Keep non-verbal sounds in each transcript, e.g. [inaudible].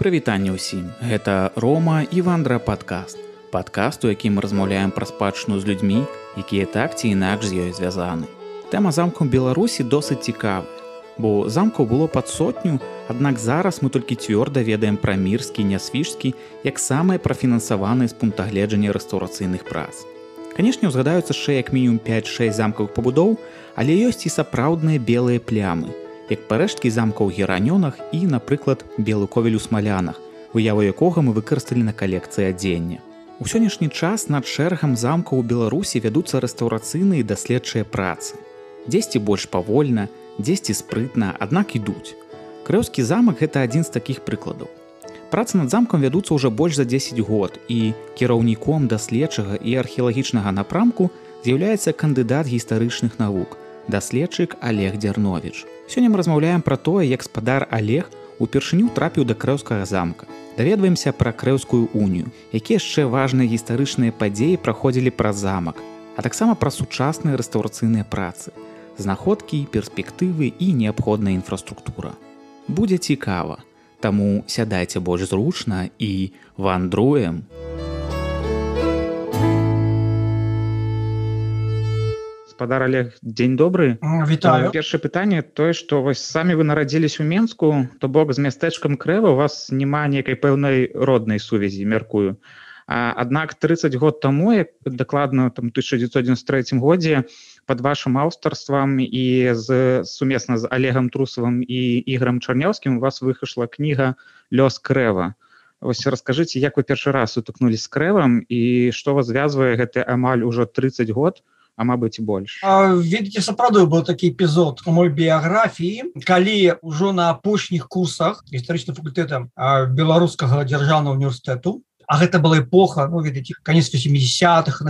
прывітанне ўсім. Гэта рома і вандра падкаст. Падкаст у якім размаўляем пра спадчыну з людзьмі якія так ці інакш з ёй звязаны. Тэма замку беларусі досыць цікавая бо замкаў было пад сотню аднак зараз мы толькі цвёрда ведаем пра мірскі нясвіжскі як самыя прафінансаваны з пункта гледжання рэстаўрацыйных прац канешне узгадаюцца яшчэ як мінімум 5-6 замкавых пабудоў але ёсць і сапраўдныя белыя плямы як парэшткі замкаў геранёнах і напрыклад белы ковель у смалянах выяву якога мы выкарысталі на калекцыі адзення. У сённяшні час над шэрагам замкаў у беларусі вядуцца рэстаўрацыйныя даследчыя працы. Дзесьці больш павольна дзесьці спрытна аднак ідуць. Крэўскі замак гэта адзін з такіх прыкладаў. Працы над замкам вядуцца ўжо больш за 10 год і кіраўніком даследчага і археалагічнага напрамку з'яўляецца кандыдат гістарычных навук даследчык олег дзярнович Сёння мы размаўляем пра тое, як спадар Олег упершыню трапіў да крэўскага замка. Даведваемся пра крэўскую унію, якія яшчэ важныя гістарычныя падзеі праходзілі праз замак, а таксама пра сучасныя рэстаўрацыйныя працы, знаходкі, перспектывы і неабходная інфраструктура. Будзе цікава, Таму сядайце больш зручна і вандруем, гаспадар олег дзень добры вітаю першае пытанне тое што вось самі вы нарадзіліся ў менску то бок з мястэчкам крэва у вас няма нейкай пэўнай роднай сувязі мяркую. Аднак 30 год таму як дакладна там 1993 годзе под вашим аўтарствам і з сумесна з олегам трусавым і іграм чарняўскім у вас выхашла кніга лёс крэва ось расскажыце як вы першы раз утыкнули з крэвам і што вас звязвае гэты амаль ужо 30 год то а мабыць больш видите сапраўды был такі эпізод у мой біяграфіі калі ўжо на апошніх курсах гістарычным факультэтам беларускага дзяржаўнага універсітэту А гэта была эпоха ну видите конец 80-х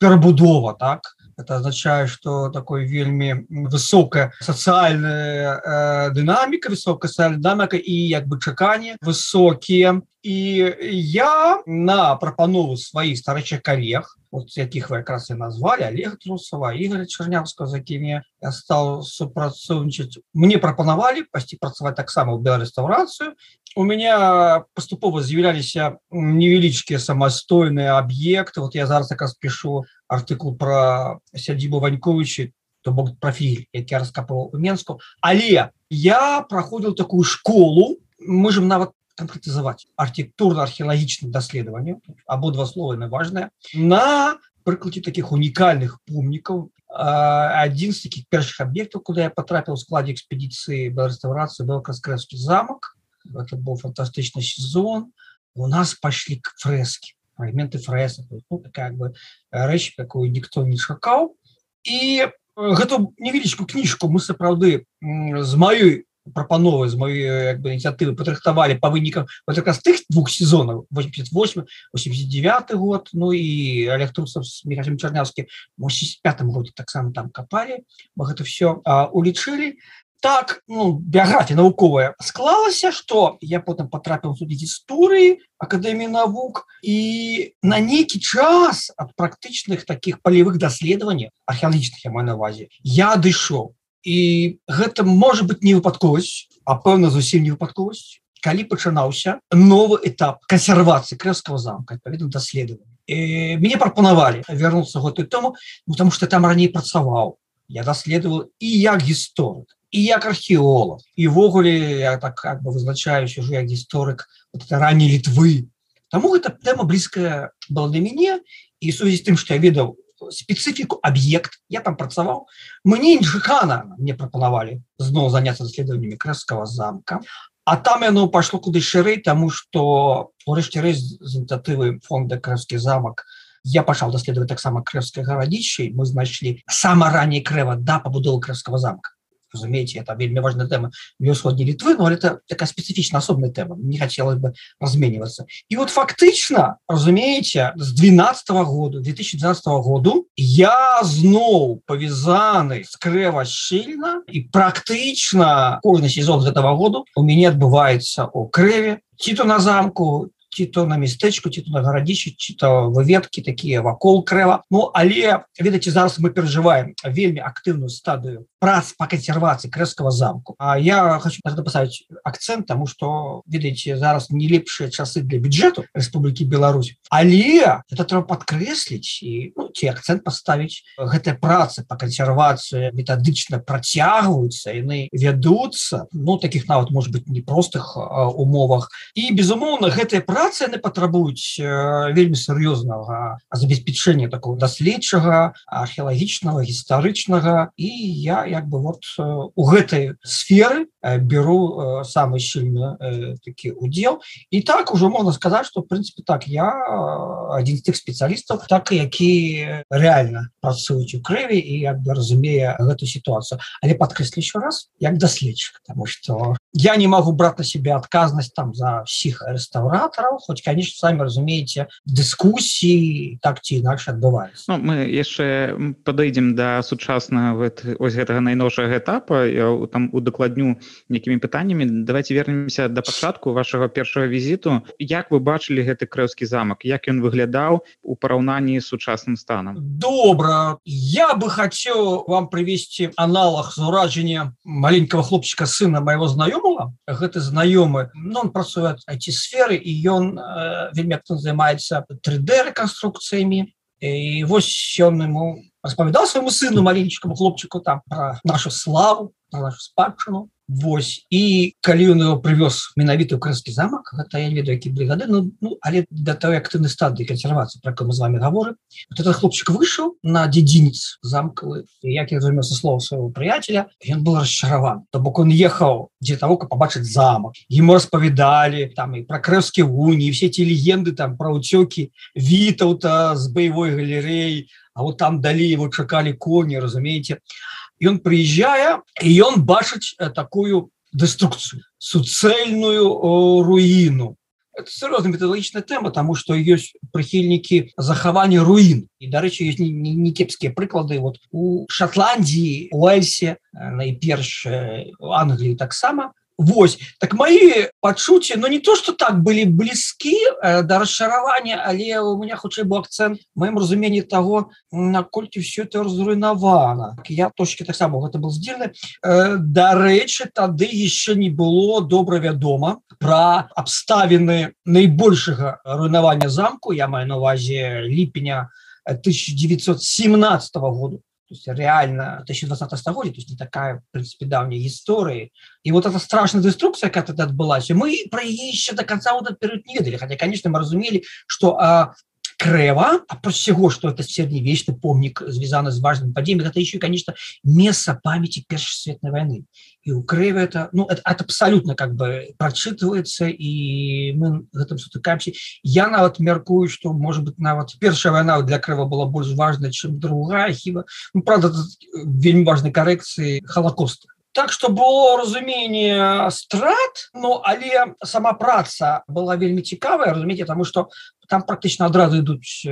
перабудова так? Это означае что такой вельмі высокая сацыяльная э, дынаміка высокая сальдамака і як бы чаканне высокія і я на прапанову сваіх старэчых калег вот якіх вы якраз і назвали олег трусова игорь чарнявска за якімі я стал супрацоўнічаць мне прапанавалі пасці працаваць таксама ў рэстаўрацыю у меня паступова з'яўляліся невялічкія самастойныя аб'екты вот я зараз якраз пишу артыкул про сядзібу ваньковичы то бок профіль які раскапываў у менску але я проходил такую школу мы же нават конкретизовать архитектурно-археологичных даследований абодва слова на важное на прыкладе таких уникальных помнікаў один з таких першых объектов куда я потрапил в складе экспедиции по реставрации был краскревский замок. Это был фантастычный сезон. У нас пошли к фрески фрагменты фреса ну, как бы рэч какую никто не шакаў и гэту невялічку кніжку мы сапраўды з маёй прапановы з моей як бы ініцыятывы падрыхтавалі по вынікам вот как раз тых двух сезонаў 88 89 год ну і электрусов с михаилом чарнявскі 85 годзе таксама там копали мы гэта все улічылі так ну біяграфія навуковая склалася что я потым потрапіў судзіць гісторыі акадэміі навук і на нейкі час ад практычных таких палевых даследаванняў археалагічных я маю навазе я адышоў і гэта можа быть не выпадковасць а пэўна зусім не выпадковасць калі пачынаўся новы этап кансервацыі крэского замка адпаведна даследавання. Мяне прапанавалі вярнуцца гэты тому потому что там раней працаваў. Я даследаваў і як гісторык і як археолог івогуле я так как бы вызначаюсь уже як гісторык вот раней літвы. Таму гэта тэма блізкая была для мяне і сувязі з тым што я ведаў специфіку об'ект я там працаваў мне інжихана мне прапанавалі зноў заняться даследаваннями краского замка. А там яно пошло куды шырэй тому что урэшце рэз з ініцыятывы фонда крэвскі замак я пачаў даследаваць таксама крэвскай гарадзішчай мы знайшлі сама раней крэва да пабудовы крэвского замка разумеете это вельмі важная тема. Ўсходні літвы но это такая специфічна асобная тэма не хотелось бы размениваться. И вот фактычна разумеете с 12 -го году 2012 -го году я зноў повязаны скрэва шчыльна і практычна кожны сезон гэтага году у мяне адбываецца о крэве ці то на замку ці то на мястэчку ці то на гарадзічы ці то выветкі такія вакол крэва Ну але ведаце зараз мы перажываем вельмі актыўную стадыю прац по кансервацыі крэскага замку А я хочу напасаць акцент тому что ведаеце зараз не лепшыя часы для бюджэту Республікі Беларусь. Але это трэба подкрэсліць і ну, ці акцент поставіць гэтая праца по кансервацыі метадычна працягваюцца яны вядуцца ну таких нават может быть непростых умовах. І безумоўна гэтыя працы яны патрабуюць вельмі сур'ёзнага забеспячэння такого даследчага археалагічнага гістарычнага і я як бы вот у гэтай сферы беру самый сильны такі удзел. І так уже можна сказаць что в принципе так я один з тых спецыялістаў так які реально працуюць у крыві і як бы разумее гэту ситуацию але подкрэслі еще раз як даследчык потому что я не могу брать на себе адказнасць там за всіх рэстаўратараў хоть конечно самі разумееце дыскусіі так ці інакш адбываецца. Ну, мы яшчэ падойдзем да сучаснага ось гэтага найноўшага этапа там удакладню некімі пытаннямі. Давайте вернемся да пачатку вашага першага візіту. Як вы бачылі гэты крэўскі замак? Як ён выглядаў у параўнанні з сучасным станам? Добра. Я бы хацеў вам прывесці аналог з ураджання маленького хлопчика сына моего знаёмого гэты знаёмы но он працуе эти сферы і ён э, вельмі займаецца 3d рэканструкцыямі і вось ён ему распавядал свайму сыну маленькому хлопчику там про нашу славу нашу спадчыну Вось. І калі ён его прывёз менавіта ў крымскі замак гэта я не ведаю які бригады ну, ну але да той актыўнай стадыі кансервацыі про мы з вами говоры вот этот хлопчик выйшаў на дзедзінец замкавы як я займёся слова своего прыяцеля ён был расчараван то бок он ехаў дзе того как побачыць замак. Ему распавядалі там і про крэўскі уні все эти легенды там про уцёкі вітаўта з баявой галереей А вот там далей его чакалі коні разумееце ён прыязджае і ён бачыць такую дэструкцыю суцэльную руіну сур'ёзна металагічная тэма тому что ёсць прыхільнікі захавання руін і дарэчы ёсць не кепскія прыклады вот у Шотландії уэльсе найперш Англіі таксама Вось. Так мои пачуцці но ну, не то что так были блізкі э, до расчаравання але у меня хутчэй бы акцент моим разумении того наколькі все это разруйнавана я точки таксама гэта был здзельны э, дарэчы тады еще не было добра вядома про абставіны найбольшага руйнавання замку я маю на увазе ліпеня 1917 году то есть реально 2020 стагоддзя то есть не такая в принципе давняя истории и вот эта страшная деструкция это отбылась мы про еще до конца вот этот период не видели хотя конечно мы разумели что а, крэва а по всего что это средневечный помнік звязаны з важным падзеем это еще конечно место памяти першасветной войны. И у крэва это ну это, это абсолютно как бы прочитывается и мы гэтым сутыкаемся. Я нават мяркую что может быть нават першая война для крэва была больш важная чем другая хіба ну, правда вельмі важной коррекции холокоста. Так что было разумение страт но але сама праца была вельмі цікавая разумеете тому что там практычна адразу ідуць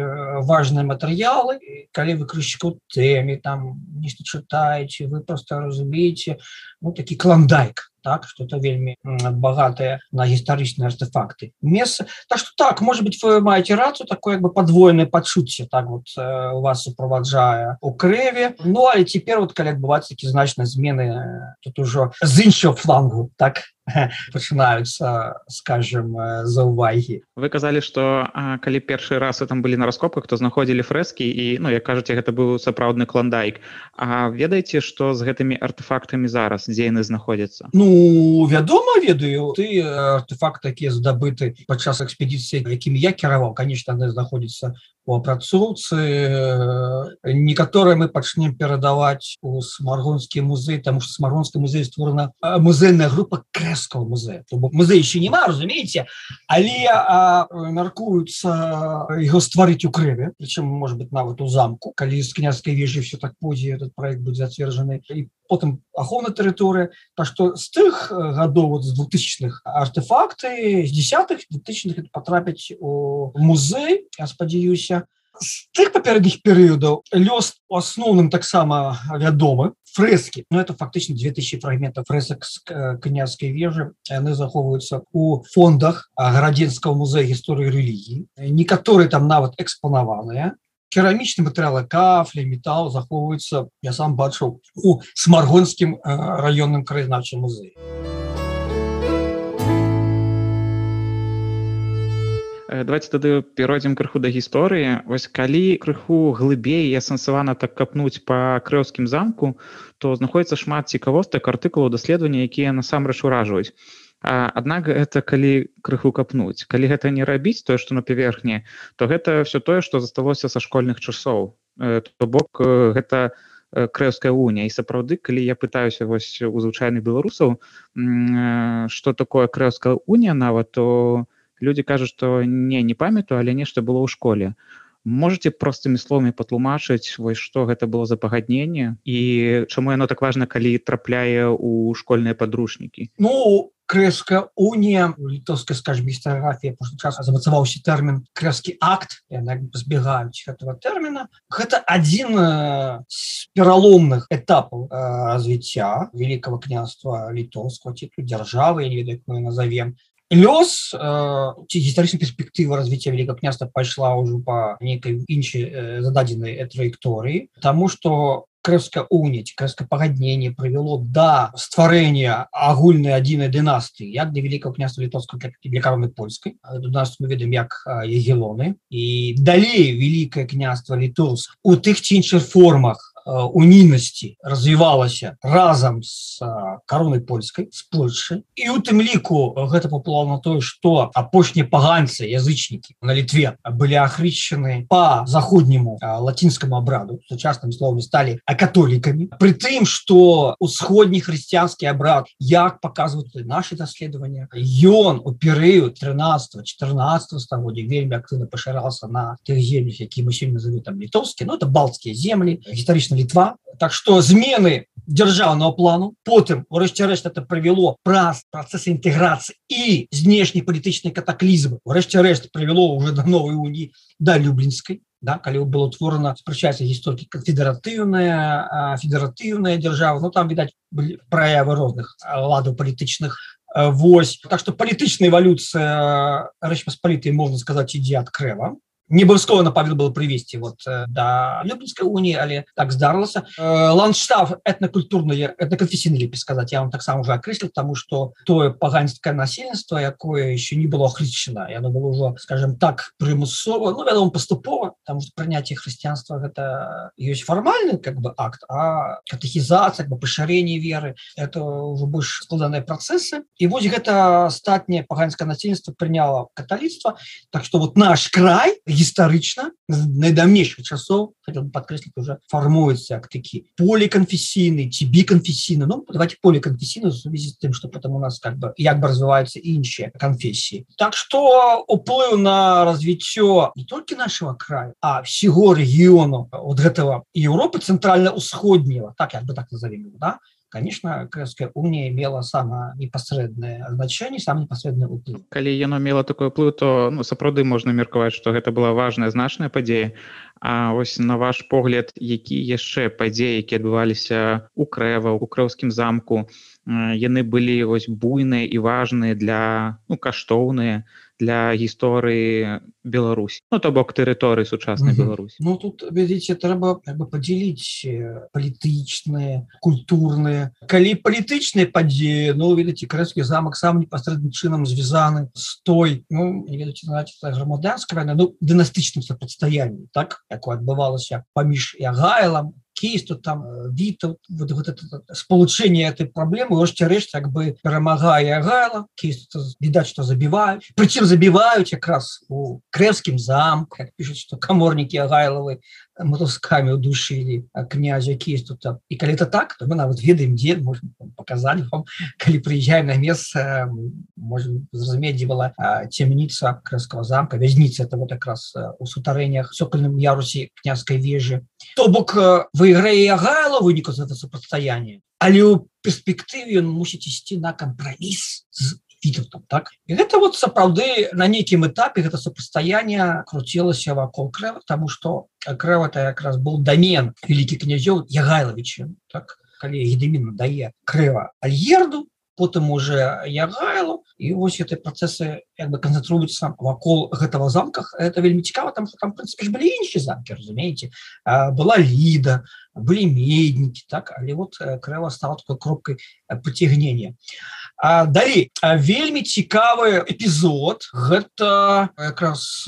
важныя матэрыялы калі вы крышку тэме там нешта чытаеце вы просто разумееце ну такі клондайк так что это вельмі багатыя на гістарычныя артефакты. Месца так что так может быть вы маете рацию такое бы подвойное пачуцце так вот э, у вас суправаджае у крэве ну а теперь вот калі адбывацца такі значныя змены э, тут ужо з іншого флангу так [laughs] пачынаюцца скажем э, за увагі вы казалі что калі першы раз там былі на раскопках то знаходзілі фрэскі і ну як кажаце гэта быў сапраўдны клондайк. А ведаеце что з гэтымі артефактамі зараз дзе яны знаходзяцца Ну вядома ведаю. Ты артефакт такія здабыты падчас экспедыцыі якімі я кіраваў конечно яны знаходзіцца у апрацоўцы некаторыя мы пачнем перадаваць у смаргонскі музей там что смаргонскі музей створана музейная група крэского музея. Музей еще нема разумееце але мяркуюцца его стварыць у крэве причем может быть нават у замку. Калі з княжской вежы все так пойдзе этот проект будет зацверджаны і потым ахоўна тэрыторыя. То что з тых гадоў вот з двухтысячных артефакты з десятых тысячных потрапяць у музей я спадзяюся з тых папярэдніх перыядаў лёс у асноўным таксама вядомы фрэски но ну, это фактычна 2000 фрагментов фрэсак с княжской вежы яны захоўваюцца у фондах гарадзенского музея гісторыі рэлігіі некаторые там нават экспанаваныя керамічны матэрыялы кафля металл захоўваюцца я сам бачыў у смаргонскім раённым краязнаўчым музеі давайте тады перайдзем крыху да гісторыі вось калі крыху глыбей і асэнсавана так капнуць по крэўскім замку то знаходіцца шмат цікавостак артыкулаў даследавання якія насамрэч уражваюць. Аднак гэта калі крыху капнуць. Калі гэта не рабіць тое што на паверхні то гэта все тое што засталося са школьных часоў. То бок гэта крэўская уня. І сапраўды калі я пытаюся вось у звычайных беларусаў что такое крэўская уня нават то люди кажуць что не не памятаю але нешта было ў школе можете простымі словамі патлумачыць вось что гэта было за пагадненне і чаму яно так важно калі трапляе у школьныя подручнікі ну крэска уния літовская скажем гістаграфія час замацаваўся тэрмін крэскі акт збегаюць этого тэрміна. Гэта адзін пераломных этапаў развіцця великкого княства літоўского ці дзяржавы не ведаю мы назовем лёс э, гістарычная перспектыва развіцця великого княства пайшла ўжо по нейкай іншай э, зададзенай траекторыі тому что крэска уніць крэска пагаднение прывяло да стварэння агульнай адзінай дынастыі як для великого княства літовска кароны польскай нас мы ведаем як егелоны. І далей великое княства літовск у тых ці іншых формах унійнасці развівалася разам з каронай польскай з Польшай і у тым ліку гэта папло на тое што апошнія паганцы язычнікі на літве былі ахрышчаны по заходняму лацінскаму абраду. Сучасным словамі сталі а католікамі при тым что усходні хрысціянскі абрад як показваюць наши даследавання ён у перыяд 13 14 стагоддзя вельмі актыўна пашырался на тех землях які мы сёння назовем там літоўскі но это балтскія землі гістарычна конечно літва так что змены дзяржаўного плану потым урэшце рэшт это прывяло праз процессы інтэграцыі і знешні палітычнай катаклізмы урэшце рэшт прывяло уже до новой уні да люблінскай да калі было утворана спрачаецца гісторыкі канфедэратыўная федэратыўная дзяржава Ну там відаць праявы розных ладаў палітычных Вось. Так что палітычная эвалюцыя рэч паспалітай можна сказаць ідзе ад крэва не абавязкова павел было прывесці вот э, да люблінскай уніі але так здарылася э, ландштаф этнакультурныя этнаканфесійны лепей сказаць я вам таксама уже акрэсліў тому что тое паганское насельніцтва якое еще не было хрысчана яно было ўжо скажем так прымусова ну вядома паступова там прыняцце хрысціянства гэта ёсць фармальны как бы акт а катэхізацыя бы пашырэнне веры это уже больш складаныя працэсы і вось гэта астатняе паганское насельніцтва прыняла каталіцтва так что вот наш край гістарычна найдаўнейшых часоў хотел подкрэсліць уже фармуецца як такі поліканфесійны ці біканфесійны Ну давайте поліканфесійна сувязі з тым что потом у нас как бы як бы развиваются іншыя канфесіі Так что уплыў на развіццё не толькі нашего краю а всего региону от гэтага Европы центральна-усходнего так як бы так назовем да конечно крымская уния имела самое непосредное значение сам непосредный уплыв. Калі яно мела такой уплыв то ну сапраўды можно меркаваць что гэта была важная значная падзея. А ось на ваш погляд які яшчэ падзеі які адбываліся у крэва у крэўскім замку яны былі вось буйныя і важныя для ну каштоўныя? для гісторыі Беларусь Ну то бок тэрыторыі сучаснай Беларусь Ну тут ведзіце трэба бы падзяліць палітычныя культурныя. Калі палітычныя падзеі Ну ведаце крэскі замак сам непасрэдным чынам звязаны з той ну, грамадянская ну, дынастычным супрацьстаянні так якое адбывалася паміж ягайлам кейсту там віту вот, вот это спалучэнне этой праблемы рэшце рэшт як бы перамагае гайла відаць что забіваюць прычым забіваюць якраз у крэвскім замку пишут что каморнікі агайлавы мотузками удушили князя кейсту там. І калі это так то мы нават ведаем дзе можем показать вам [laughs] калі приезжаем на место можем зразумець дзе была цемніца крэского замка вязніца это вот как раз у сутарэннях сокольным ярусе княжской вежы то бок выйграе гайла выніку за это супрацьстаяние але у перспектыве он мусіць ісці на кампроміс з Вітовтом, так? І гэта вот сапраўды на нейкім этапе гэта супрацьстаяние круцілася вакол крэва тому что крэва это якраз был домен вялікі князёў ягайлавічы так? Калі гедеміна дае крыва альерду потым уже ягайлу. І вось этой працэсы як бы канцэнтруюцца вакол гэтага замках это вельмі цікава там там прынпе былі іншыя замкі разумееце была ліда былі меднікі так але вот крэва стала такой кропкай поцягнення далей вельмі цікавы эпізод гэта якраз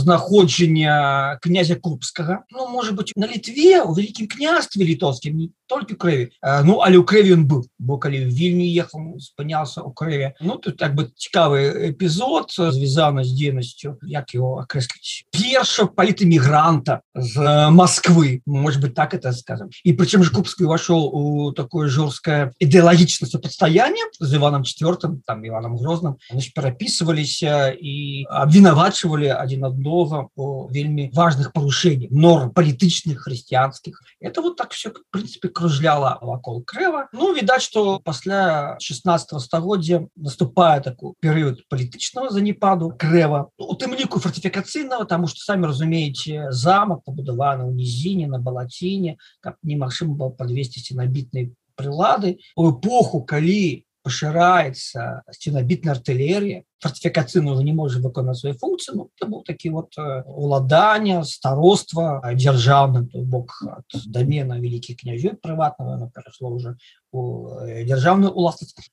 знаходжання князя кубскага ну может быть на літве у вялікім княстве літоўскім не толькі крэві ну але ў крэві ён быў бо калі вельмі ехал спыняўся у крэве ну тут так бы цікавы эпізод звязаны з дзейнасцю як его акрэсліць перша палітэмігранта з Москвы. Может быть так это скажем. И причем же кубский вошел у такое жесткое ідэалагічное сопостояние з иваном четвертым там иваном грозным. Значит пераписывались и обвинавачивали один одного по вельмі важных порушений норм политычных христианских. Это вот так все в принципе кружляла вакол крэва ну відаць что пасля 16 стагоддзя наступае такой перыяд палітычного занепаду крэва ну, у тым ліку фортифікацыйного тому что самі разумееце замак побудаваны ў нізіне на балаціне каб немагчыма было подвесці набітнай прылады у эпоху калі пашыраецца сценабітная артылерія фортифікацыйна уже не можа выконаць сваю функцыю ну, был такі вот уладання староства дзяржаўным бок дамена вялікіх князёй прыватного перайшло уже у дзяржаўную уласнасць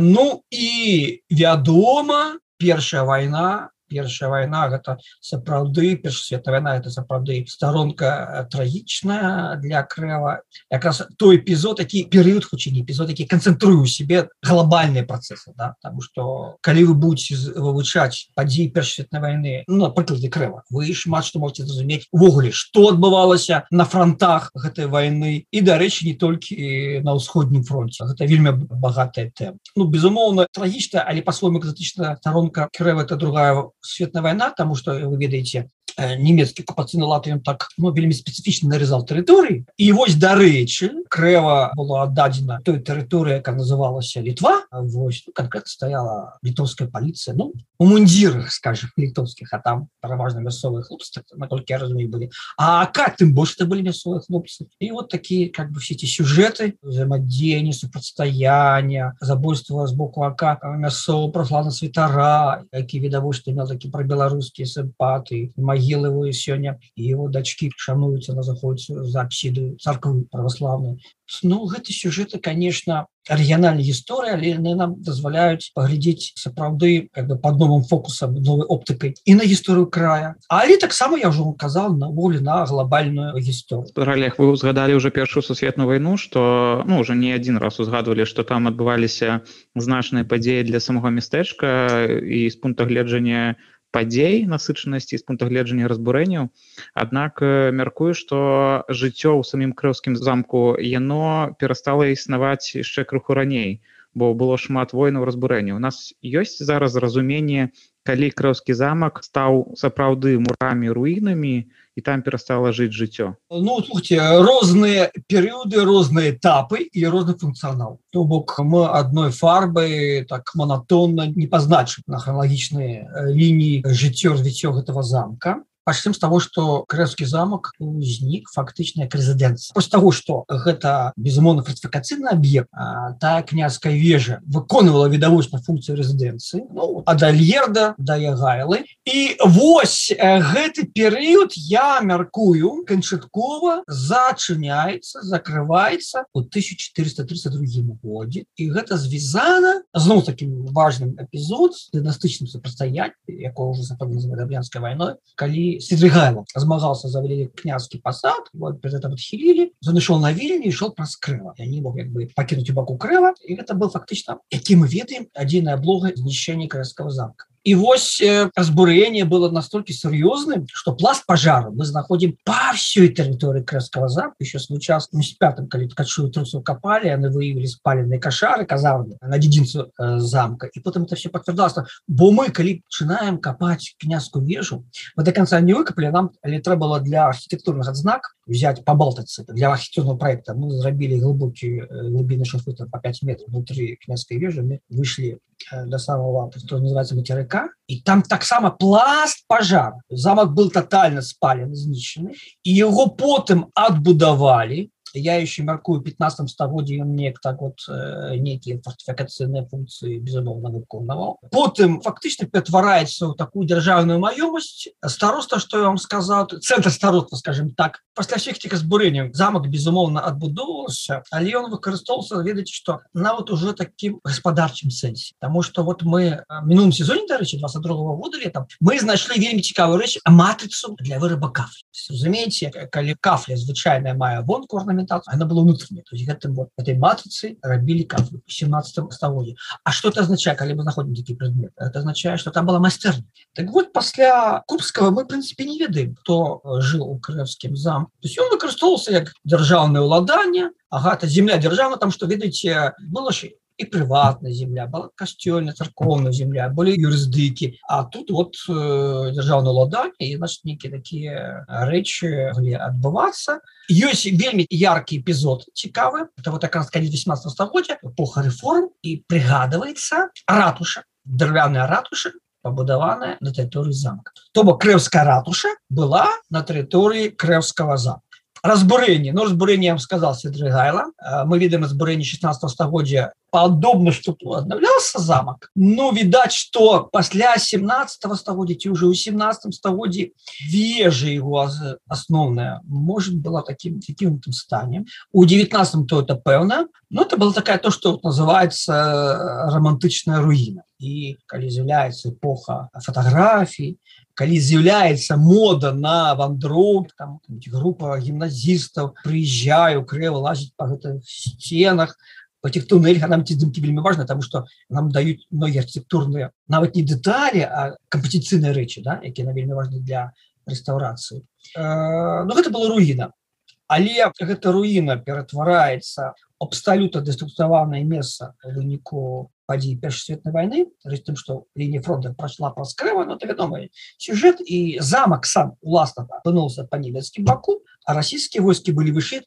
ну і вядома першая вайна першая вайна гэта сапраўды першасвета вайна это сапраўды сторонка трагічная для крэва якраз той эпізод такі перыяд хутчэй эпізод які канцэнтрую себе глобальныя працэсы да? там что калі вы будете вывучаць падзеі першасветнай войны ну, прыкладе крэва вы шмат што можете зразумець увогуле что адбывалася на фронтах гэтай войны. І дарэчы не толькі на ўсходнім фронте. Гэта вельмі багатая тэма ну безумоўна трагічная але па-свойму экзотычная сторонка крэва это другая светная война тому что вы ведаеце нямецкі акупацыйны ён так ну, вельмі спецыфічна нарезал тэрыторыі і вось дарэчы крэва было аддадзена той тэрыторыя как называлася літва вось ну, конкретно стаяла літоўская паліцыя ну у мундзірах скажем [laughs] літоўскіх а там пераважна мясцовыя хлопцы наколькі я разумею былі А как тым больш это былі мясцовыя хлопцы. І вот такие как бы все эти сюжеты взаимодзеяння супрацьстаяння забойства з боку ака мясцова прослана святара які відавочна мел такі пра беларускія сімпаты магілавую сёння его дачки шануюцца на заходзе за апсіду царквы праваславную Ну гэты сюжеты конечно рэгіянальная гісторыя але яны нам дазваляюць паглядзець сапраўды как бы под новым фокусам новой оптыкай і на гісторыю края. Але таксама я ўжо казал на волі на глобальную гісторыю Олег вы узгадалі уже першую сусветную войну что ну уже не один раз узгадывалі что там адбываліся значныя падзеі для самого мястэчка і з пункта гледжання у падзей насычанасці з пункта гледжання разбурэнняў. Аднак мяркую што жыццё ў самім крыўскім замку яно перастала існаваць яшчэ крыху раней бо было шмат войнаў разбурэння у нас ёсць зараз разуменне калі крыўскі замак стаў сапраўды мурамі руінамі і там перастала жыць жыццё. Ну слухайте розныя перыяды розныя этапы і розны функцыянал. То бок мы адной фарбы так монатонна не пазначым на хралагічныя лініі жыццё развіццё гэтага замка пачнем з того что крэскі замок узнік фактычная резидэнцыя после того что гэта безумоўна фортифікацыйны аб'ект та княская вежа выконывала відавочна функцыю резидэнцыі ну, адальерда да ягайлы. І вось гэты перыяд я мяркую канчаткова зачыняецца закрываецца у 1432 годзе. І гэта звязана зноў таким важным эпізод дынастычным супрацьстаять якого уже западнозаблянской войной калі Сидригайло змагался за великий княжский посад, вот перед этим отхилили, он шел на Вильне и шел праз Крыва. Я не мог как бы покинуть Баку Крыва, и это был фактично, яким мы ведаем, один облога знищения Крымского замка. І вось разбурэнне было настолькі сур'ёзным что пласт пожару мы знаходзім па всей тэрыторыі крэскага замка еще свой час пятым калі ткачую трусу капалі яны выявілі спаленыя кашары казарны на дзедзінцу э, замка. І потым это все подтверждалася бо мы калі пачынаем капаць княскую вежу мы до конца не выкапалі нам але трэба было для архітэктурных адзнак взять по балтацы для архитектурного проекта мы зрабілі глубокий глубины шафыта по 5 метров внутри княской вежи. Мы вышли до самого что называется материка. И там таксама пласт пожар. Замок был тотально спален знищены и его потым отбудавали я еще мяркую 15 стагоддзе ён неяк так вот э, нейкія фортифікацыйныя функцыі безумоўна выконваў потым фактычна ператвараецца ў такую дзяржаўную маёмасць староста что я вам сказал центр староства скажем так пасля сехціка збурэння замак безумоўна адбудоўваўся але ён выкарыстоўваўся ведаць что нават уже таким гаспадарчым сэнсе тому что вот мы мінулым сезоне дарэчы 22 -го года летом мы знайшлі вельмі цікавую рэч матрицу для вырыба кафлі разумееце калі кафля звычайная мае вонку орнаментацию она была внутренняя. То есть гэтым вот этой матрицы рабілі кафлю 17 стагоддзе А что это означает калі мы находим такі предмет это означает что там была майстэрня так вот пасля кубского мы принципе не ведаем кто жил у крывскім зам то есть он выкарыстоўвался як дзяржаўное уладанне агата земля держава там что ведаеце было ж і прыватная земля была касцёльна царкоўная земля более юрысдыкі А тут вот э, державна лада і значит нейкіе такія рэчы адбывацца ёсць вельмі яркий эпизод цікавы это вот как раз калі 18 стагоддзя эпоха реформ і прыгадывается ратуша дрвяная ратуша пабудаваная на тэрыторыі замка. То бок крэўская ратуша была на тэрыторыі крэўскага замка разбурэнне но разбурэннем сказал седрыгайла мы ведаем разбурэнне 16 стагоддзя падобна что аднаўлялся замак но відаць что пасля 17 стагоддзя ці уже у 17 стагоддзі вежа его асноўная может была таким кікінутым стане у 19 то это пэўна но это было такая то что называется романтычная руіна і калі з'яўляецца эпоха фотографій калі з'яўляецца мода на вандроў там група гімназістаў прыязджаю крэва лазіць по гэтых сценах по этих туннелях нам ці здымки вельмі важно тому что нам даюць многія архітектурныя нават не дэталі а кампетыцыйныя рэчы да якія на вельмі важны для рэстаўрацыі. Э, Ну гэта была руіна. Але гэта руіна ператвараецца абсалютна дэструктаванае месца выніку падзей першасветнай войны тым что лінія фронта прайшла праз крэва но вядомы сюжет і замак сам уласна апынуўся по небецкім баку а расійскія войскі былі выше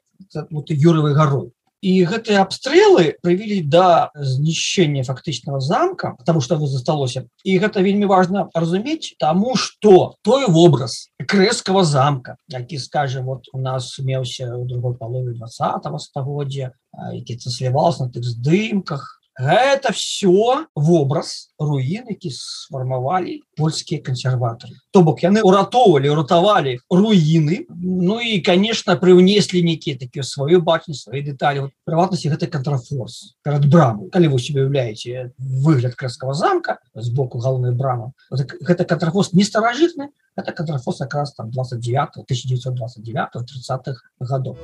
вот, юрывай гарой і гэтыя абстрэлы прывілі да знішчэння фактычнага замка потому что вы засталося і гэта вельмі важно разумець тому что той вобраз крэскага замка які скажем вот у нас меўся у другой палове 20 стагоддзя які цаслівался на тых здымках это все вобраз руін які сфармавалі польскія кансерватары то бок яны уратоўвалі уратавалі руіны. Ну і конечно прывнеслі нейкія такія сваю бачнасць свае дэталі. Прыватнасці гэта кантрафорс перад браму калі вы себе уяўляеце выгляд краскага замка з боку галоўной брамы вот, гэта кантрафост не старажытны это кантрафос как раз там 29 1929 30-х годов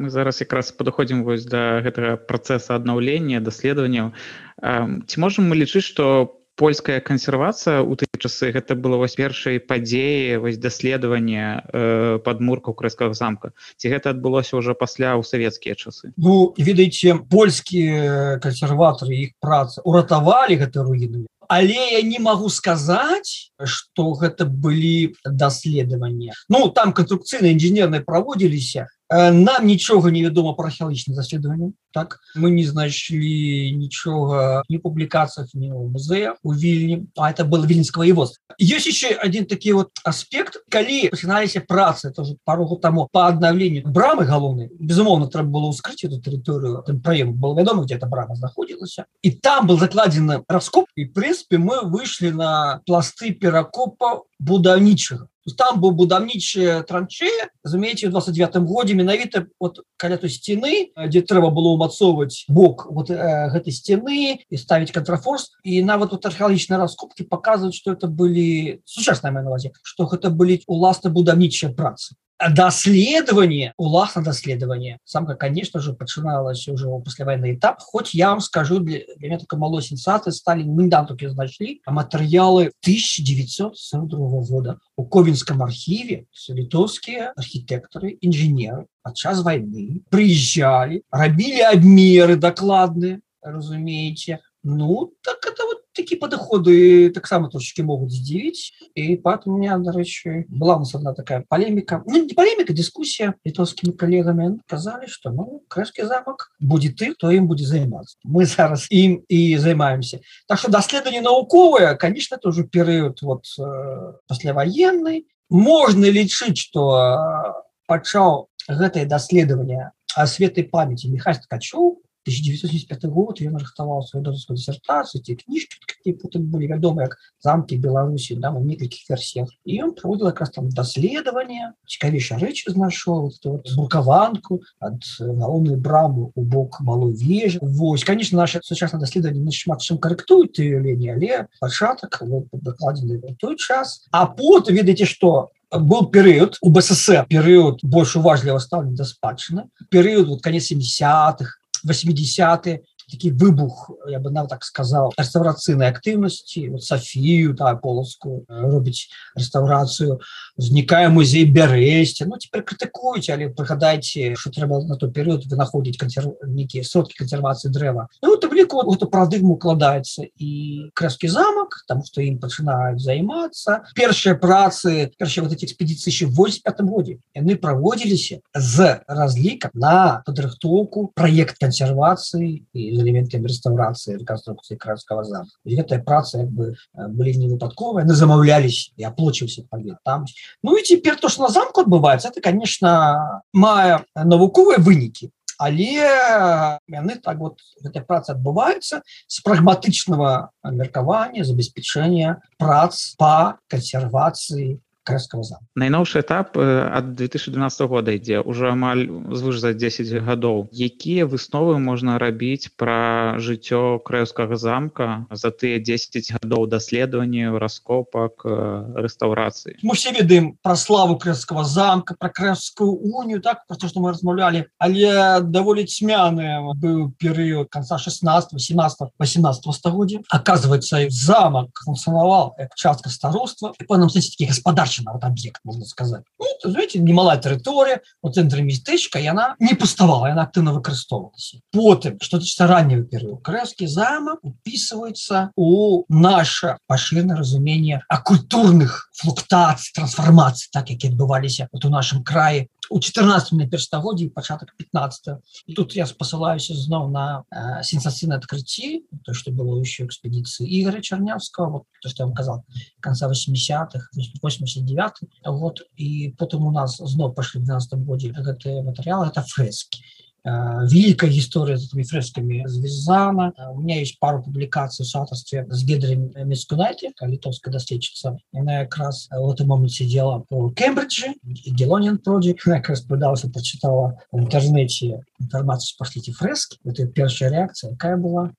мы зараз якраз падыходзім вось да гэтага працэса аднаўлення даследаванняў. Ці можам мы лічыць што польская кансервацыя ў тыя часы гэта было вось першай падзеі вось даследавання э, падмуркаў крэскага замка? Ці гэта адбылося ўжо пасля ў савецкія часы? Ну ведаеце польскія кансерватары іх працы уратавалі гэты руіны але я не могу сказаць что гэта былі даследаванні. Ну там канструкцыйна інженерныя праводзіліся нам нічога не вядома про археалагічна даследаванне так? Мы не знайшлі нічога не публікацыях не ў музея у вільні а это был вільнского его есть еще один такі вот аспект. Калі пачыналіся працы тоже парогу таму по аднаўленню брамы галоўнай безумоўно трэба было ускрыць эту тэрыторыю праем было вядома где эта брама знаходзілася і там был закладзены раскоп. І прынпе мы выйшлі на пласты перакопа будаўнічага там быў будаўнічыя транчея разумееце у 29 годзе менавіта вот каля той сцены дзе трэба было умацоўваць бок вот э, гэтай сцены і ставіць кантрафорс і нават вот археалагічныя раскопки показывают что это былі сучасная навазе что гэта былі уласна будаўнічыя працы даследаванне уласна даследаванне самка конечно же пачыналася уже паслявайны этап. Хоть я вам скажу для, для меня только мало сенсацыі стали мендантукі знайшлі матэрыялы 1942 года. У ковенском архіве літоўскія архітэктары інженеры падчас войны прыязджалі рабілі абмеры дакладныя разумееце ну так это вот такі падыходы таксама трошки могуць здзівіць і пад у меня дарэчы была нас одна такая палеміка ну, не палеміка дыскусія літоўскімі калегамі казалі что ну крэшкі замак будзе ты хто ім будзе займацца мы зараз ім і займаемся так что даследаванне навуковыя конечно тоже перыяд вот э, пасляваенны можна лічыць что пачаў гэтае даследаванне асветы памяти Михаил ткачоў 1975 год ён рыхтаваў сваю дозскую дысертацыю ці кніжкі какие потым былі вядомыя як замкі беларусі да у некалькіх версіях і ён праводзіл якраз там даследаванне цікавейшая рэч знайшоў брукаванку ад галоўную браму у бок малой вежы Вось конечно наше сучаснае даследаванне не шмат чым карэктуюць лінії але пачатак дакладзены той час. А потым ведаеце что был перыяд у бСС перыяд больш уважліва стаўлен да спадчыны перыяд вот конец 70-х 80 такі выбух я бы нам так сказал рэстаўрацыйнай актыўнасці вот Софію да полоску робіць рэстаўрацыю узнікае музей бярэсце Ну теперь крытыкуюць але прыгадайце что трэба на той перыяд вынаходзіць канцер нейкія сродкі кансервацыі дрэва ну, ліку эту парадыгму укладаецца і крэскі замак там что ім пачынаюць займацца першыя працы першыя вот эти экспедыцыі 85 годзе яны праводзіліся з разлікам на падрыхтоўку проект кансервацыі і элементамі рэстаўрацыі рэканструкцыі крэскага замка. Гэтая праца як бы былі не выпадковыя на замаўлялись і аплочыўся павет там. Ну і цяпер то что на замку адбываецца это конечно мае навуковыя вынікі але яны так вот гэтая праца адбываецца з прагматычнага меркавання забеспячэння прац па кансервацыі крэскага зам найноўшы этап ад 2012 года ідзе ўжо амаль звыш за 10 гадоў якія высновы можна рабіць пра жыццё крэўскага замка за тыя 10 гадоў даследаванняў раскопак рэстаўрацыі мы все ведаем пра славу крэскага замка пра крэскую унію так про то что мы размаўлялі але даволі цьмяны быў перыяд конца 16 17 18 стагоддзя оказывается замак функцыянаваў частка староства. По нам таких гаспадарчых значена вот объект можно сказать. Ну, знаете немалая тэрыторыя у цэнтры местечка и она не пуставала она актыўна выкарыстоўвалася потым что тычыцца раннего перыяду крэскі замак уписывается у наше пашырна разумение о культурных флуктаций трансформаций так які адбываліся вот у нашем крае у 14 на перстагоддзі пачатак 15 і тут я спасылаюся зноў на э, сенсацыйна адкрыцці то что было еще экспедыцыі ігоря чарнявского вот, то что я казал конца 80-х 89 вот і потым у нас зноў пашлі 12 годзе гэтые матэрыялы это фрэскі великая гісторыя з этими фрэскамі звязана у меня есть пару публікацый сааўтарстве з гедрем мецкунайце літовская даследчыца яна якраз в этом момент сидела по кембриджи гелонен проджи якраз пыталася прочитала в интернете информацию пошлите фрэски это першая реакция какая была?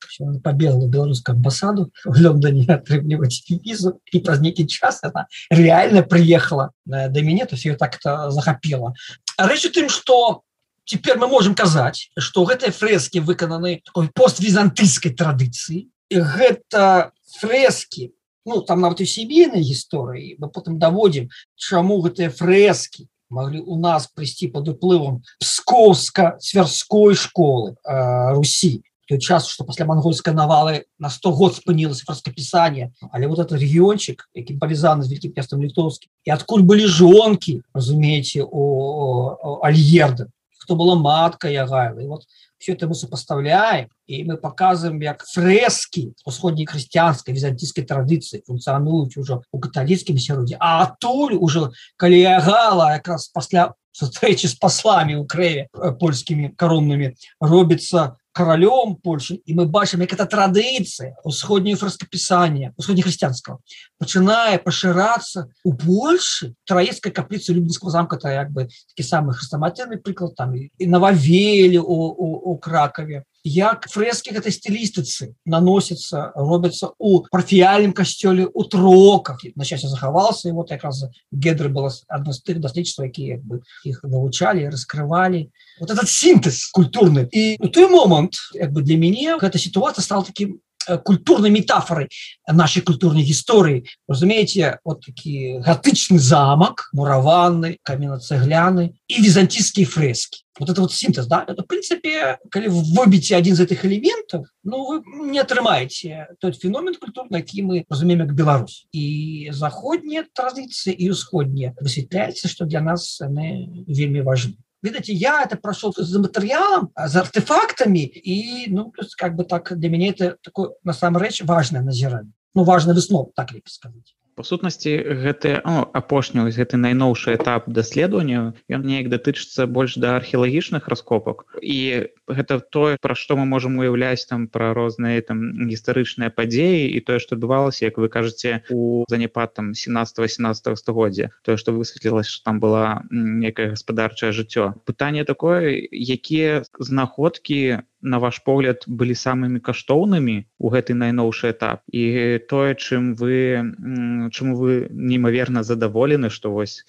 Побегла беларускую амбассаду в лондоне [laughs] атрымліваць визу и праз нейкі час она реально приехала до меня то есть ее так-то захапела рэч тым что теперь мы можем казаць что гэтыя фрэски выкананы такой поствізантыйской традыцыі гэта фрэски ну там нават у сямейнай гісторыі мы потым даводзім чаму гэтыя фрэски могли у нас прыйсці под уплывам пскоўска цвярской школы э, Русі той час что пасля монгольской навалы на 100 год спынілася фраскопісание але вот этот региончик які павязаны з великім пестом літовскі і адкуль былі жонки разумееце у альерда хто была матка Ягайла. И вот все это мы сопоставляем, и мы показываем, как фрески усходней христианской, византийской традиции функционуют уже у католическом сироде. А оттуль уже, коли Ягайла, как раз после [laughs] встречи с послами у Креве, э, польскими коронными, робится каралём Польши і мы бачым як это традыцыя усходняе фраскапісання усходнехрысціянскага пачынае пашырацца у Польшы траецкая капліца любінского замка то як бы такі самы хрыстаматыны прыклад там і нававелі у, у, у кракаве як фрэскі гэтай стылістыцы наносіцца робяцца у прафіяльным касцёле у троках. На счастье захавался і вот якраз гедры было адно з тых даследчыцтва якія бы іх вывучалі раскрывалі вот этот синтез культурны і у той момант як бы для мяне гэта сітуацыя стала таким Э, культурной метафорой нашей культурной истории. Разумеете, вот такие готычный замок, мураванный, каменно-цегляны и византийские фрески. Вот это вот синтез, да? Это, в принципе, когда вы выбьете один из этих элементов, ну, вы не отрымаете тот феномен культурный, который мы разумеем как Беларусь. И заходние традиции, и исходные высветляется, что для нас они вельми важны. Видите, я это прошел за материалом, за артефактами, и, ну, есть, как бы так, для меня это такое, на самом деле, важное назирание. Ну, важный выснов, так ли сказать па сутнасці гэты апошні гэты найноўшы этап даследавання ён неяк датычыцца больш да археалагічных раскопак і гэта тое пра што мы можемм уяўляць там пра розныя там гістарычныя падзеі і тое што адбывалася як вы кажаце у занепад там 17 18 стагоддзя тое што высветлілася там была некае гаспадарчае жыццё пытанне такое якія знаходкі на ваш погляд былі самымі каштоўнымі у гэты найноўшы этап? І тое чым вы чым вы неймаверна задаволены што вось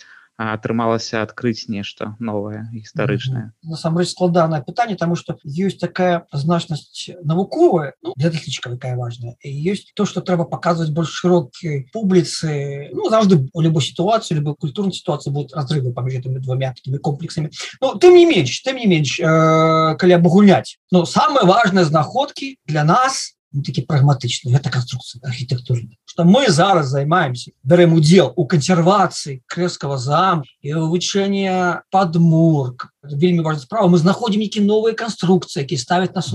атрымалася адкрыць нешта новае гістарычнае насамрэч складанае пытанне тому что ёсць такая значнасць навуковая ну, для даследчика такая важная ёсць то что трэба показывать больш широккай публіцы ну заўжды у любой ситуации любой культурной ситуации будут разрывы паміж этими двумя такими комплексами. Но тым не менш тым не менш э, калі абагуляць но самые важные знаходки для нас ну, такі прагматычны гэта канструкцыя архітэктуры что мы зараз займаемся бярэм удзел у кансервацыі крэскага зам і вывучэння падмурк вельмі важная справа. Мы знаходзім які новыя канструкцыі які ставят нас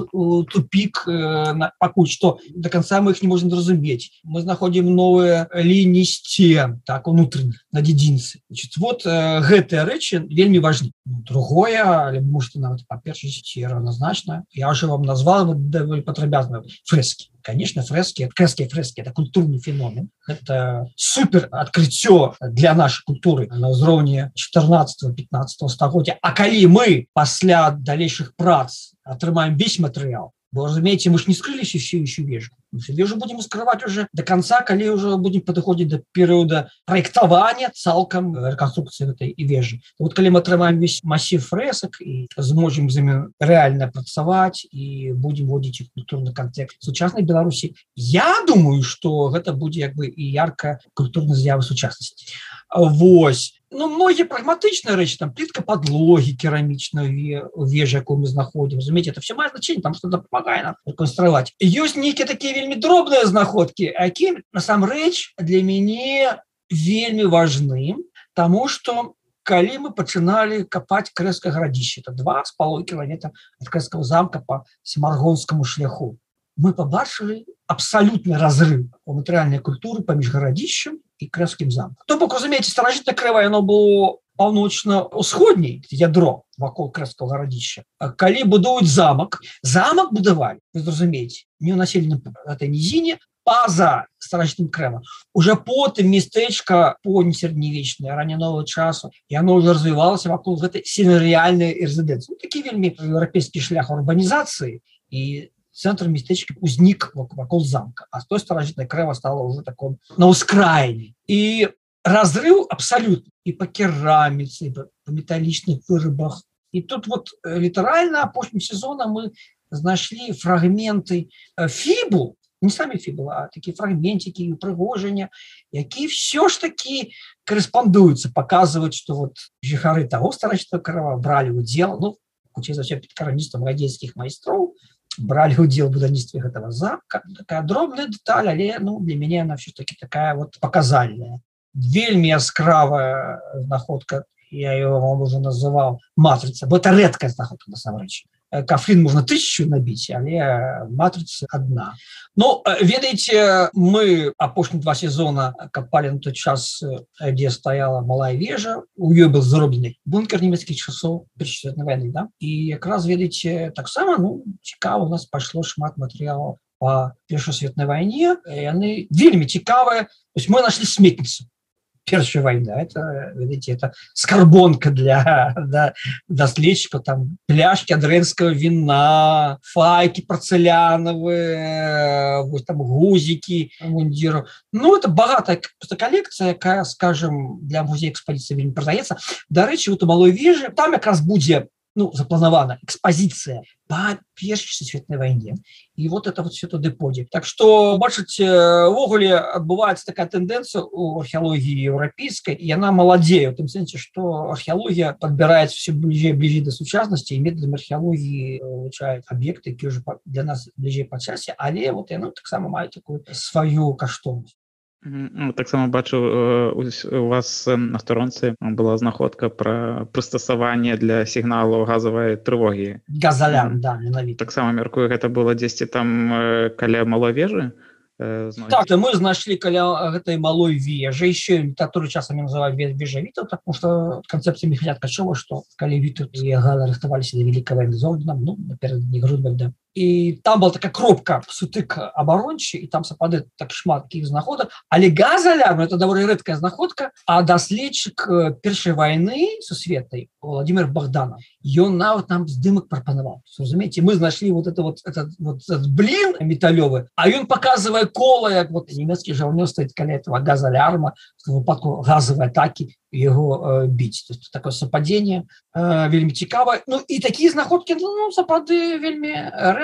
тупик э, пакуль что до конца мы их не можем зразумець мы знаходзім новыя лініі сцен так унутраных на дзедзінцы вот э, гэтыя рэчы вельмі важны. Ну, другое але может нават па-першасці равнозначна я уже вам назвал патрабязна фрэскі конечно фрески крэскія фрески это культурный феномен. Это супер открыццё для нашей культуры на ўзроўні 14 15 стагоддзя А калі мы пасля далейших прац атрымаем весь матэрыял Вы разумеете мы ж не скрылись еще еще вежу вежу будем скрывать уже до конца коли уже будем подыходить до периода проектования цалком реконструкции этой и вежи. Вот коли мы отрываем весь массив фресок и сможем за реально працавать и будем вводить их культурный контекст сучасной беларуси я думаю что это будет как бы и ярко культурно з'явы сучасности Вось ну многие прагматычныя рэчы там плитка подлоги керамічную вежу якую мы знаходим разумеете это все мае значение там что помогае нам реконструировать. Ёсць нейкіе такие вельмі дробныя знаходки якім насамрэч для мяне вельмі важны тому что калі мы пачыналі копать крэска гарадзіще это два с полой километра от крэского замка по семаргонскому шляху мы побачылі абсолютный разрыв у матэрыяльнай культуры паміж гарадзішчам і крэскім замкам. То бок разумееце старажытна крыва яно было паўночна-усходняй ядро вакол крэскага гарадзішча калі будуюць замак замак будавалі вы зразумееце не населеным этой нізіне паза старажытным крэма уже потым местечка поні сярэднявечная раннянового часу яно уже развівалася вакол гэтай сенарыяльнай рэзідэнцыі такі вельмі еўрапейскі шлях урбанізацыі і центр местечка узнік вакол замка. А той старажытной крэва стала уже таком на ускраіне і разрыв абсолютно і по кераміцы по металлічных вырыбах і тут вот э, літаральна апошнім сезона мы знайшлі фрагменты э, фібу не самі фібула такие фрагментики прыгожання які все ж таки корреспондуются показывать что вот жыхары того старачного крыва брали удел ну за все караністам радзейскіх майстроў брали удел будаўніцтве этого замка. Такая дробная деталь але ну для мяне она все-таки такая вот показальная вельмі яскравая находка я его вам уже называл матрица вот это редкая знаходка насамрэч. Кафлин можно тысячу набить але матрица одна. Но ну, ведаете мы апошні два сезона копали на тот час где стояла малая вежа. У ее был зароблены бункер немецких часов войны да? и якраз ведаете таксама ну цікаво у нас пошло шмат материалов по першасветной войне яны вельмі цікавые то есть мы нашли сметницу першая война это видите это скарбонка для [laughs] да, доследчика там пляшки адренского вина файки порцеляновые вот там гузики мундиру. Ну это богатая коллекция якая скажем для музея экспозиции не продается дарэчы вот у малой вежи там как раз будет ну, запланавана экспозиция по першей светной войне. И вот это вот все туды подзе так что бачыць увогуле отбывается такая тенденция у археологии европейской и она молодею тым сэнсе что археология подбирается все ближе ближе до сучасности и методом археологии улучшает объекты уже для нас ближе по часе але вот яно таксама мае такую свою каштоўнасць таксама бачу э, у вас на сторонцы была знаходка пра прыстасаванне для сігналу газавай трывогі газалян да, таксама мяркую гэта было дзесьці там каля малавежы э, так, мы знайшлі каля гэтай малой вежы еще літатуры часамі называют вежавіта потому что концепция механят качова что калі віту рыхтаваліся до великого экзордна ну наперед не грудбальда і там была такая кропка сутык абарончы і там сапады так шмат таких знаходак але газаля ну, это даволі рэдкая знаходка а даследчык э, першай войны сусветай владимир богдана ён нават нам здымак прапанаваў разумееце мы знайшлі вот это вот этот вот этот блин металёвы а ён показывае кола як вот нямецкі жаўнё стаіць каля этого газалярма выпадку газовой атаки его э, біць такое сопадение э, вельмі цікава Ну і такие знаходки ну, сапраўды вельмі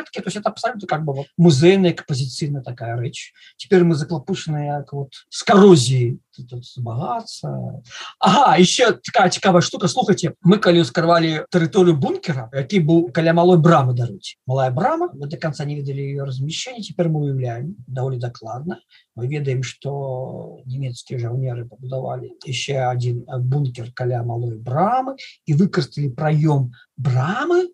рэдкі то есть это абсолютно как бы вот, музейная экспозіцыйна такая рэч теперь мы заклапушаныя вот с коррозией змагацца Ага еще такая цікавая штука. Слухайте мы калі ускарвалі тэрыторыю бункера які быў каля малой брамы даруць малая брама мы до конца не ведалі ее размещение теперь мы уяўляем даволі дакладна мы ведаем что нямецкія жаўнеры пабудавалі еще один бункер каля малой брамы і выкарысталі праём брамы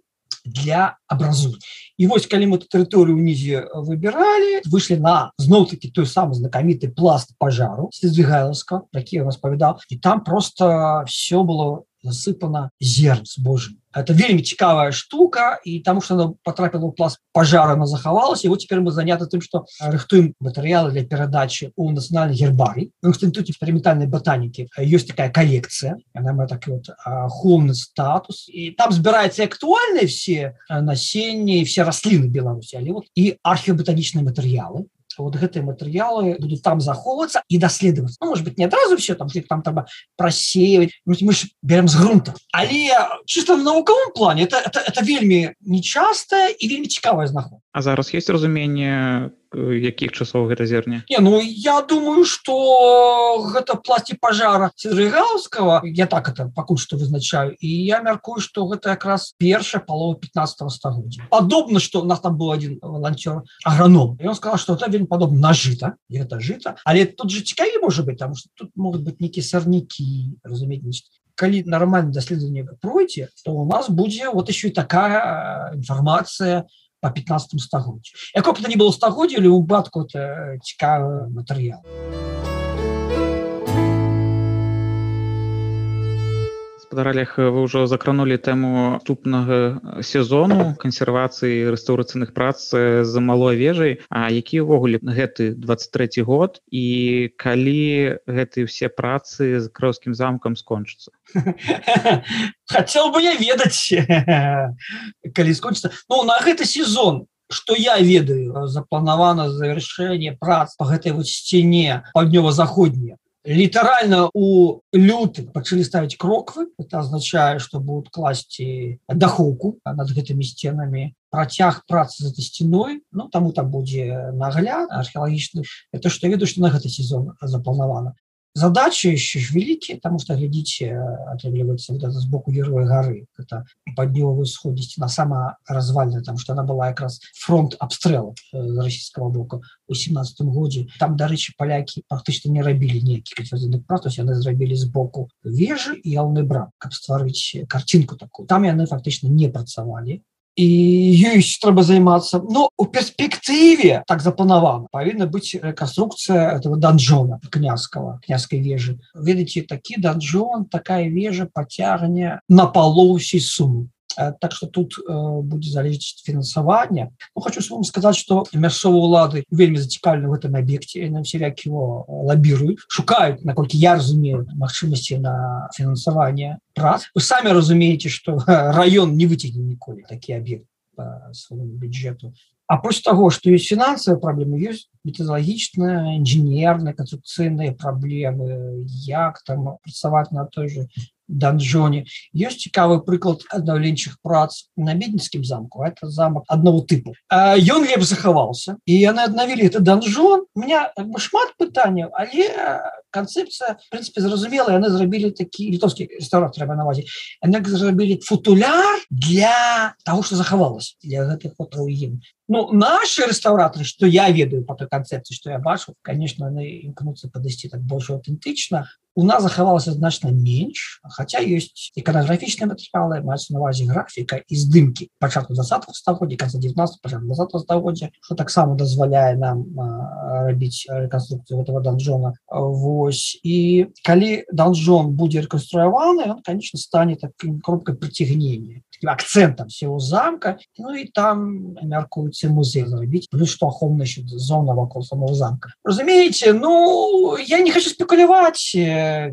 для абразу і вось калі мы тэрыторыю унізе выбіралі выйшлі на зноў-таки той самы знакаміты пласт пожару здвигайлска які распавядаў і там просто все было засыпана зерн с Божым это вельмі цікавая штука і тому что она потрапила у пласт пожара она захавалась его теперь мы заняты тым что рыхтуем матэрыялы для перадачи у нацыянальной гербарий в институте экспериментальной ботаники есть такая коллекция она мы так вот холный статус. И там збирается актуальные все насенние все раслины беларуси але вот и археоботанічные матэрыялы вот гэтые матэрыялы будут там захоўвацца і даследаваць ну, может быть не адразу все там там трэба прасеивать мы берем з грунта. Але чисто в навуковом плане это, это, это вельмі нечастая і вельмі цікавая знаход А зараз есть разуменне якіх часоў гэта зерне? Не ну я думаю что гэта пласці пожара рыгаўскага я так это пакуль что вызначаю. І я мяркую что гэта якраз першая палова 15 стагоддзя. Падобна что у нас там был один волонтер аграном он сказал что это вельмі падобна на жыта это жыта але тут же цікаві может быть там что тут могут быть нейкія сорняки разумець калі нормально даследаванне пройдзе то у нас будзе вот еще и такая інфармацыя по 15 стагоддзю якое б то не было стагоддзя или убатку это цікавы матэрыял спадаралях вы ўжо закранули тэму ступнага сезону кансервацыі рэстаўрацыйных прац за малой вежай. А які ўвогуле гэты 23 год і калі гэтыя все працы з кроўскім замкам скончыцца [laughs] хотел бы я ведаць [laughs] калі скончыцца Ну на гэты сезон что я ведаю запланавана завершэнне прац по гэтай вот сцяне паўднёва-заходняя літаральна у люты пачалі ставіць кроквы. Это означае что будут класці дахоўку над гэтымі сценамі. Працяг працы за этой сценой Ну таму там будзе нагляд археалагічны. Это что ведаю что на гэты сезон запланавана задачи еще ж великие потому что глядите отрабливается вот это сбоку героя горы. Это подневого исходите на сама развальная там что она была как раз фронт обстрела э, российского бока у 17 годе там дарычи поляки фактычна не рабілі некий то яны зрабілі сбоку вежи и ялны брак каб стварыць картинку такую. Там яны фактычна не працавалі і ёсць трэба займацца но у перспектыве так запланавана павінна быць рэканструкцыя этого данжона княского княской вежы ведаце такі данжон такая вежа пацягне на палоўсей суму Э, так что тут э, будет залежить фінансавання ну, хочу вам сказать что мясцовые улады вельмі зацікалі в этом объекте нам вселяк его лоббируют шукают наколькі я разумею магчымасці на фінансаванне прац вы сами разумеете что [laughs] район не вытягне ніколі такі объект по своему бюджету. А после того что есть финансовые проблемы есть методологічная инженерные конструкцыйные проблемы. Як там працаваць на той же данжоне. Есть цікавы прыклад аднаўленчых прац на медніцкім замку это замок одного тыпу ён леп захаваўся і яны аднавілі это данжон. Меня шмат пытанняў але канцэпцыя прынпе зразумела яны зрабілі такі літовскі рэстаўрат трэба навазе зрабілі футуляр для того что захавалось для гэтых фото ім Ну наши рэстаўратары что я ведаю по той канцэпцыі что я бачу конечно імкнуцца падысці так больше аўтэнтычна у нас захавалася значна менш хотя есть іканаграфічныя матэрыялы маецца навазе графіка і здымкі пачатку 20 стагоддзя конца 19 20 стагоддзя что таксама дазваляе нам рабіць рэканструкцыю этого данжона Вось і калі данжон будзе рэканструяваны он конечно стане таким кропкой прыцягнення акцентам всего замка Ну і там мяркуюцца музей зрабіць плюс что ахоўна зона вакол самого замка. Разумееце Ну я не хочу спекуляваць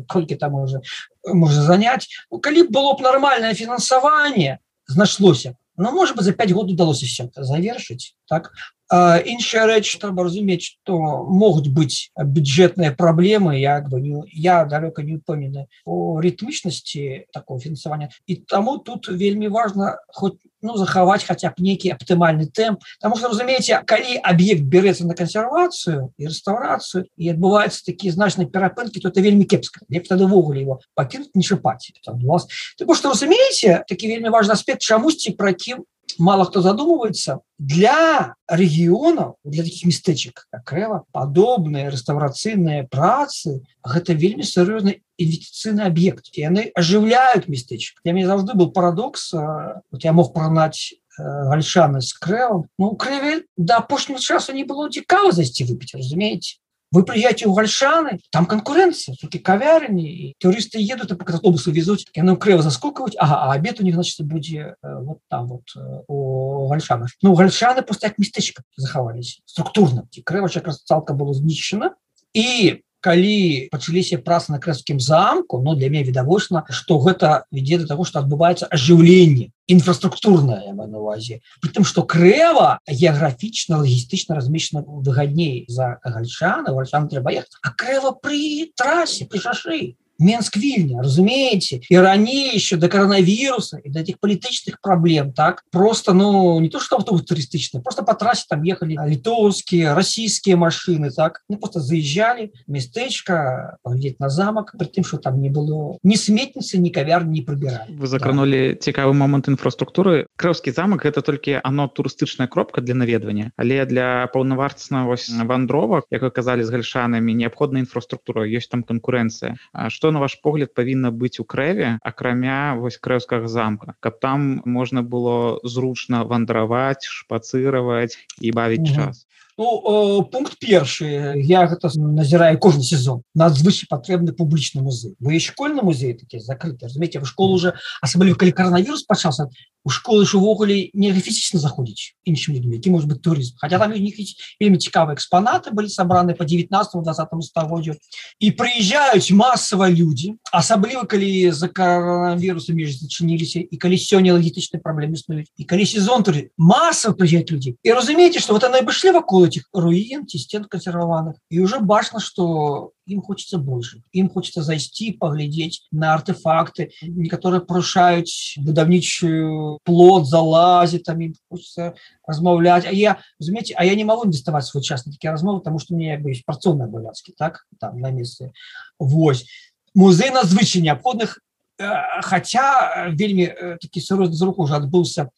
колькі там уже можа занять. Ну, калі было б нормальное фінансаванне знашлося но может быть за 5 год удалося все завершыць так іншая рэч трэба разумець что могуць быць бюджетныя праблемы бы не я далёка не упомены о рытмічнасці такого фінансавання і таму тут вельмі важно хоть ну захаваць хотя б нейкі аптымальны тэмп потому что разумееце калі аб'ект берется на кансервацыю і рэстаўрацыю і адбываецца такія значныя перапынкі то это вельмі кепска леп тады ввогуле его пакінуть не шыпаць вас. Потому что разумееце такі вельмі важный аспект чамусьці про кім мало кто задумывается для регионов для таких местечек крэва подобные реставрацыйные працы гэта вельмі сур'ёзны інвестицыйны объект яны оживляют местечек я мне завжды был парадокс вот я мог пронать гальшаны с крэвом ну крыве до апошнего часу не было цікава зайсці выпить разумеете вы приезжаете у гальшаны там конкуренция все-таки кавярни туристы едут и по автобусу везут. Яны крэва заскокивать ага, а обед у них значит будзе э, вот там вот э, у гальшанах ну гальшаны просто як местечко захавались структурно. Крэва как раз цалка было знищена. И калі пачаліся працы на крэскім замку но для мяне відавочна что гэта вядзе до того что адбываецца ажыўленне інфраструктурная на увазе притым что крэва геаграфічна лагістычна размешчана выгадней за гальчана вальчан трэба ехаць а крэва при трасе при шашы Менск вільня разумееце і раней еще до коронавируса и до этих палітычных проблем так? Просто ну не то что автобус турыстычны просто по трассе там ехали літоўскія российские машины так? Ну, просто заезжали местечко поглядеть на замок при тым что там не было ни сметницы ни кавяр не прыбирали вы закранули да. цікавы момант инфраструктуры крыўскі замок это только оно турыстычная кропка для наведвання але для паўнавартасна вось вандровак як оказали з гальшанамі неабходная інфраструктура есть там конкуренция что што на ваш погляд павінна быць у крэве акрамя вось крэўскага замка? Каб там можна было зручна вандраваць шпацыраваць і бавіць час Ну, пункт першы я гэта назіраю кожны сезон надзвычай патрэбны публічны музей вы школьны музей такі закрыты разумеце в школу уже асабліва калі коронавірус пачаўся у школы ж увогуле нефізічна заходзіць іншым людьми які может быть турызм хотя там у них вельмі цікавыя экспанаты былі сабраны по 19 20 стагоддзю і прыязджаюць масава людзі асабліва калі за коронавірусу меж зачыніліся і калі сёння лагістычнай праблемы існуюць і калі сезон туры масса прыязджаюць людзі і разумееце что вот она вышлі вакол этих руин, стен консервованных. И уже башно, что им хочется больше. Им хочется зайти, поглядеть на артефакты. Некоторые порушают будовничий плод, залазит, там им хочется размовлять. А я, разумеете, а я не могу доставать свой час на такие размовы, потому что у меня есть порционные обовязки, так, там, на месте. Вось. Музей надзвычай необходных, э, хотя вельмі э, такі сур'ёзны зрук уже адбыўся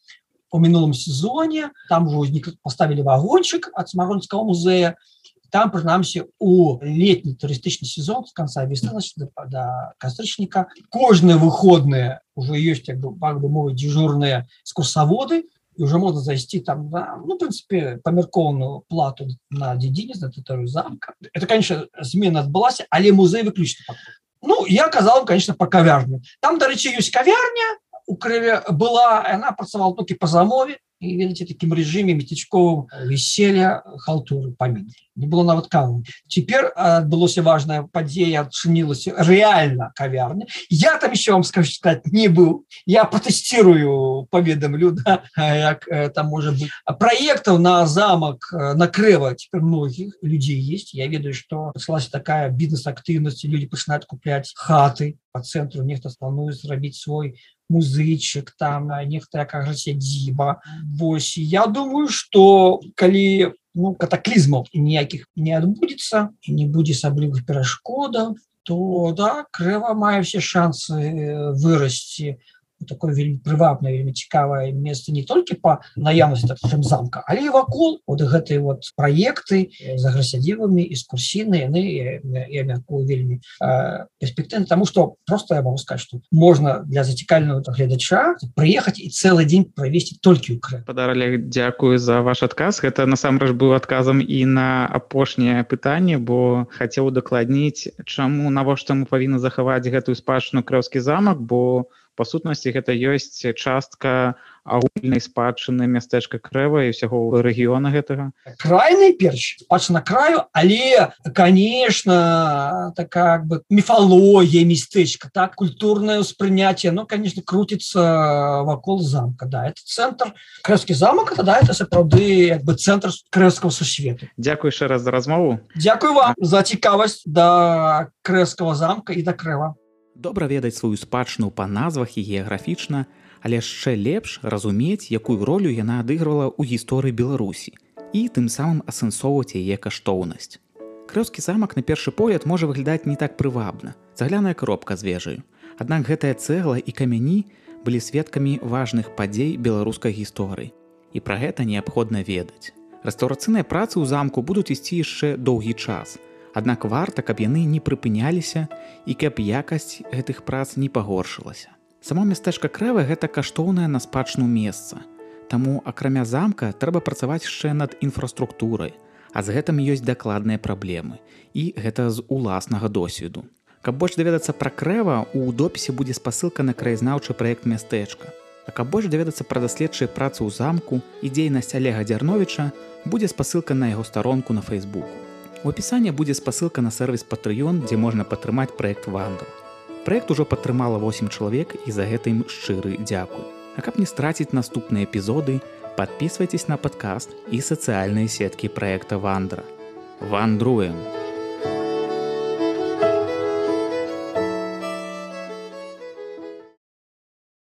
у мінулым сезоне там уже поставили вагончик от смаронского музея там прынамсі у летний турыстычны сезон с конца весны до, до кастрычніка кожныя выходные уже есть как бы как бы мовы дежурные экскурсоводы и уже можно зайти там на, ну, в принципе памяркоўную плату на дзедзіне на тэрыторыю замка это конечно смена отбылася але музей выключна ну я казал конечно по кавярню там дарэчы ёсць кавярня у крыве была она працавала толькі по замове і ведаце таким режиме метечковым веселья халтуры памін не было нават кавы цяпер адбылося важная падзея адчынілася реально кавярня. Я там еще вам скажу сказать не быў я протэсцірую паведамлю да, як там может быть. Проектаў на замок на крэва теперь многіх людзей есть. Я ведаю что паслась такая бізнес-актыўнасці люди пачынаюць купляць хаты по центру нехта плануе зрабіць свой музычык там нехта якага сядзіба Вось. Я думаю что калі ну, катаклізмаў ніякіх не адбудзецца і не будзе асаблівых перашкодаў то да крэва мае все шансы вырасці такое вельмі прывабнае вельмі цікавае месца не толькі по наяўнасці так скажем замка але і вакол вот гэтай вот праекты за грасядзівымі экскурсійныя яны я мяркую вельмі перспектыўны. Тому что просто я могу сказать что можна для зацікального гледача прыехаць і цэлы дзень правесці толькі ў падаралі Дякую за ваш адказ. Гэта насамрэч быў адказам і на апошняе пытанне бо хацеў удакладніць чаму навошта мы павінны захаваць гэтую спадчыну крэўскі замак бо па сутнасці гэта ёсць частка агульнай спадчыны мястэчка крэва і ўсяго рэгіёна гэтага. Крайны перш спадчына краю але конечно так как бы міфалогія местечка так культурное ўспрыняцце ну, конечно крутится вакол замка да это центр крэскі замак тогда это сапраўды як бы центр крэского сусвету. Дякую яшчэ раз за размову. Дякую вам за цікавасць да крэского замка і да крэва добра ведаць сваю спадчыну па назвах і геаграфічна, але яшчэ лепш разумець, якую ролю яна адыгрывала ў гісторыі Беларусі і тым самым асэнсоўваць яе каштоўнасць. Крэўскі замак на першы погляд можа выглядаць не так прывабна. Цагляная коробка з вежаю. Аднак гэтая цэгла і камяні былі сведкамі важных падзей беларускай гісторыі. І пра гэта неабходна ведаць. Рэстаўрацыйныя працы ў замку будуць ісці яшчэ доўгі час, Аднак варта, каб яны не прыпыняліся і каб якасць гэтых прац не пагоршылася. Само мястэчка крэва гэта каштоўнае на спадчну месца. Таму акрамя замка трэба працаваць яшчэ над інфраструктурай, а з гэтым ёсць дакладныя праблемы і гэта з уласнага досведу. Каб больш даведацца пра крэва, у допісе будзе спасылка на краязнаўчы праект мястэчка. А каб больш даведацца пра даследчыя працы ў замку і дзейнасць Олега Дзярновіча будзе спасылка на яго старонку на фейсбуку. У апісанні будзе спасылка на сервіс Патрыён, дзе можна падтрымаць праект вандал. Праект ужо падтрымала 8 чалавек і за гэтым шчыры дзякуй. А каб не страціць наступныя эпізоды, подписывайтесь на падкаст і сацыяльныя сеткі праекта вандра. Вандруем!